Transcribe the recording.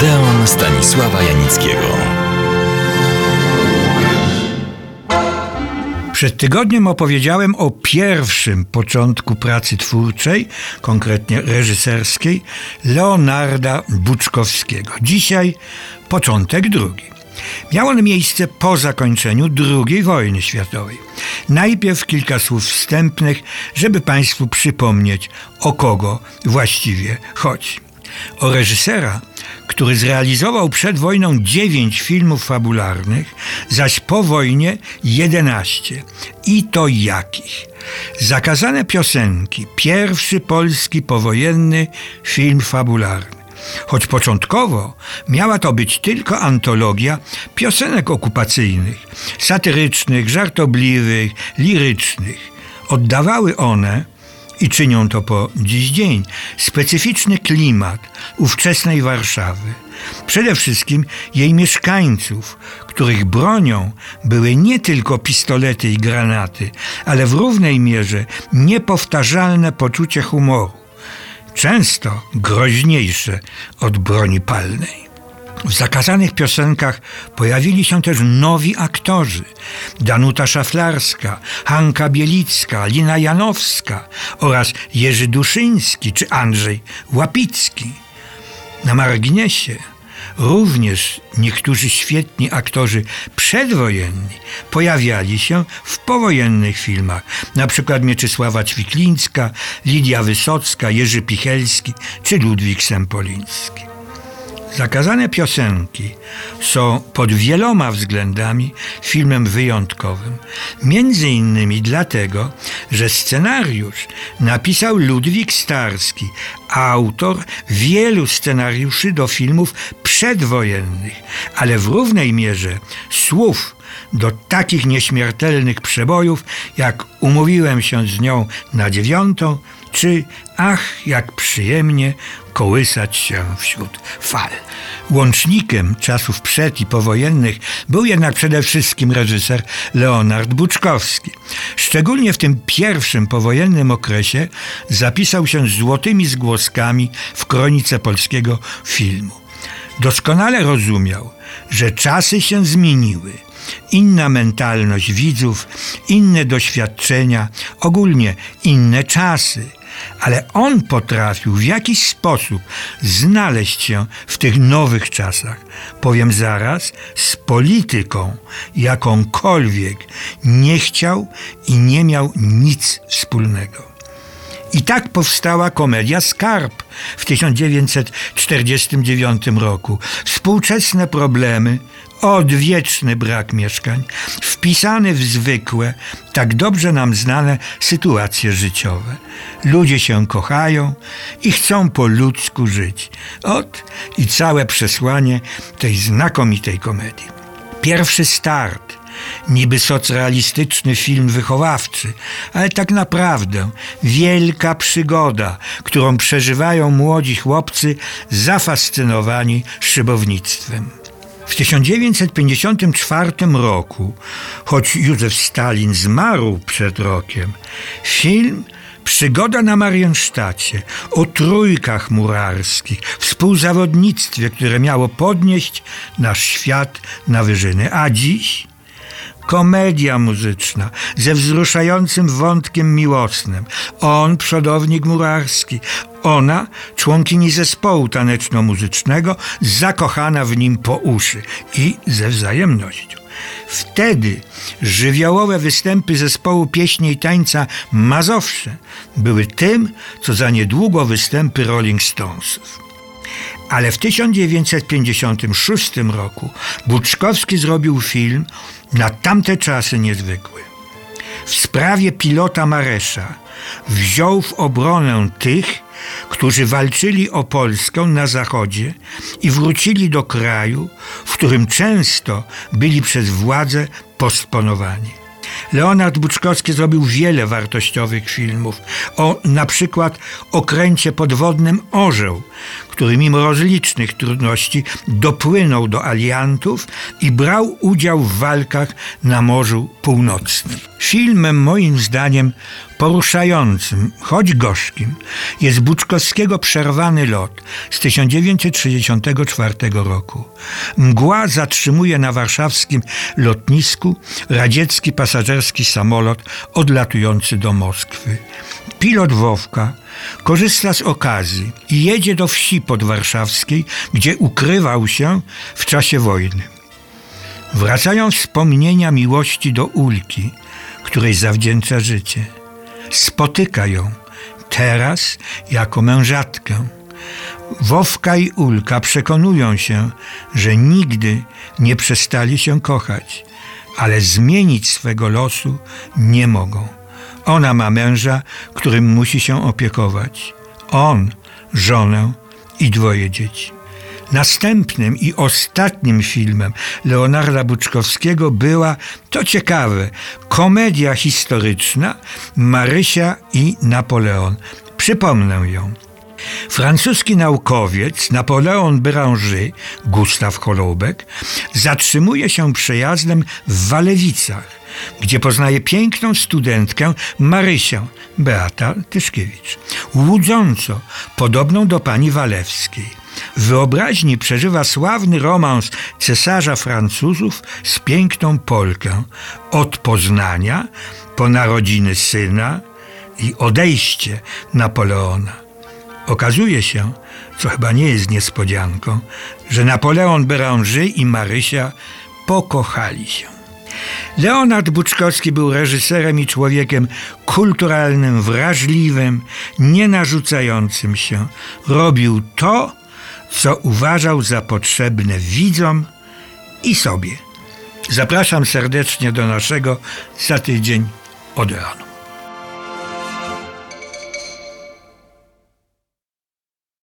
Odeon Stanisława Janickiego. Przed tygodniem opowiedziałem o pierwszym początku pracy twórczej, konkretnie reżyserskiej, Leonarda Buczkowskiego. Dzisiaj początek drugi. Miał on miejsce po zakończeniu II wojny światowej. Najpierw kilka słów wstępnych, żeby Państwu przypomnieć, o kogo właściwie chodzi. O reżysera, który zrealizował przed wojną dziewięć filmów fabularnych, zaś po wojnie jedenaście. I to jakich? Zakazane piosenki, pierwszy polski powojenny film fabularny. Choć początkowo miała to być tylko antologia piosenek okupacyjnych, satyrycznych, żartobliwych, lirycznych. Oddawały one i czynią to po dziś dzień, specyficzny klimat ówczesnej Warszawy. Przede wszystkim jej mieszkańców, których bronią były nie tylko pistolety i granaty, ale w równej mierze niepowtarzalne poczucie humoru, często groźniejsze od broni palnej. W zakazanych piosenkach pojawili się też nowi aktorzy. Danuta Szaflarska, Hanka Bielicka, Lina Janowska oraz Jerzy Duszyński czy Andrzej Łapicki. Na marginesie również niektórzy świetni aktorzy przedwojenni pojawiali się w powojennych filmach, przykład Mieczysława Ćwiklińska, Lidia Wysocka, Jerzy Pichelski czy Ludwik Sempoliński. Zakazane piosenki są pod wieloma względami filmem wyjątkowym. Między innymi dlatego, że scenariusz napisał Ludwik Starski, autor wielu scenariuszy do filmów przedwojennych, ale w równej mierze słów do takich nieśmiertelnych przebojów, jak umówiłem się z nią na dziewiątą, czy ach, jak przyjemnie kołysać się wśród fal. Łącznikiem czasów przed i powojennych był jednak przede wszystkim reżyser Leonard Buczkowski. Szczególnie w tym pierwszym powojennym okresie zapisał się złotymi zgłoskami w kronice polskiego filmu. Doskonale rozumiał, że czasy się zmieniły – inna mentalność widzów, inne doświadczenia, ogólnie inne czasy. Ale on potrafił w jakiś sposób znaleźć się w tych nowych czasach. Powiem zaraz, z polityką jakąkolwiek nie chciał i nie miał nic wspólnego. I tak powstała komedia Skarb w 1949 roku. Współczesne problemy odwieczny brak mieszkań, wpisany w zwykłe, tak dobrze nam znane sytuacje życiowe. Ludzie się kochają i chcą po ludzku żyć. Ot i całe przesłanie tej znakomitej komedii. Pierwszy start niby socrealistyczny film wychowawczy, ale tak naprawdę wielka przygoda, którą przeżywają młodzi chłopcy zafascynowani szybownictwem. W 1954 roku, choć Józef Stalin zmarł przed rokiem, film Przygoda na Mariensztacie o trójkach murarskich, współzawodnictwie, które miało podnieść nasz świat na wyżyny. A dziś komedia muzyczna ze wzruszającym wątkiem miłosnym. On, przodownik murarski, ona, członkini zespołu taneczno-muzycznego, zakochana w nim po uszy i ze wzajemnością. Wtedy żywiołowe występy zespołu pieśni i tańca Mazowsze były tym, co za niedługo występy Rolling Stonesów. Ale w 1956 roku Buczkowski zrobił film na tamte czasy niezwykły. W sprawie pilota Maresza wziął w obronę tych, którzy walczyli o Polskę na zachodzie i wrócili do kraju, w którym często byli przez władze postponowani. Leonard Buczkowski zrobił wiele wartościowych filmów o na przykład okręcie podwodnym Orzeł, który mimo rozlicznych trudności dopłynął do aliantów i brał udział w walkach na Morzu Północnym. Filmem moim zdaniem poruszającym, choć gorzkim, jest Buczkowskiego Przerwany lot z 1964 roku. Mgła zatrzymuje na warszawskim lotnisku radziecki pasażerski samolot odlatujący do Moskwy. Pilot Wowka korzysta z okazji i jedzie do wsi podwarszawskiej, gdzie ukrywał się w czasie wojny. Wracają wspomnienia miłości do Ulki, której zawdzięcza życie. Spotyka ją teraz jako mężatkę. Wowka i Ulka przekonują się, że nigdy nie przestali się kochać, ale zmienić swego losu nie mogą. Ona ma męża, którym musi się opiekować. On żonę i dwoje dzieci. Następnym i ostatnim filmem Leonarda Buczkowskiego była, to ciekawe, komedia historyczna Marysia i Napoleon. Przypomnę ją. Francuski naukowiec Napoleon Béranger, Gustaw Holubek, zatrzymuje się przejazdem w Walewicach, gdzie poznaje piękną studentkę Marysię, Beata Tyszkiewicz, łudząco podobną do pani Walewskiej. W wyobraźni przeżywa sławny romans cesarza Francuzów z piękną Polkę od Poznania po narodziny syna i odejście Napoleona. Okazuje się, co chyba nie jest niespodzianką, że Napoleon Béranger i Marysia pokochali się. Leonard Buczkowski był reżyserem i człowiekiem kulturalnym, wrażliwym, nie narzucającym się. Robił to, co uważał za potrzebne widzom i sobie. Zapraszam serdecznie do naszego za tydzień Odeonu.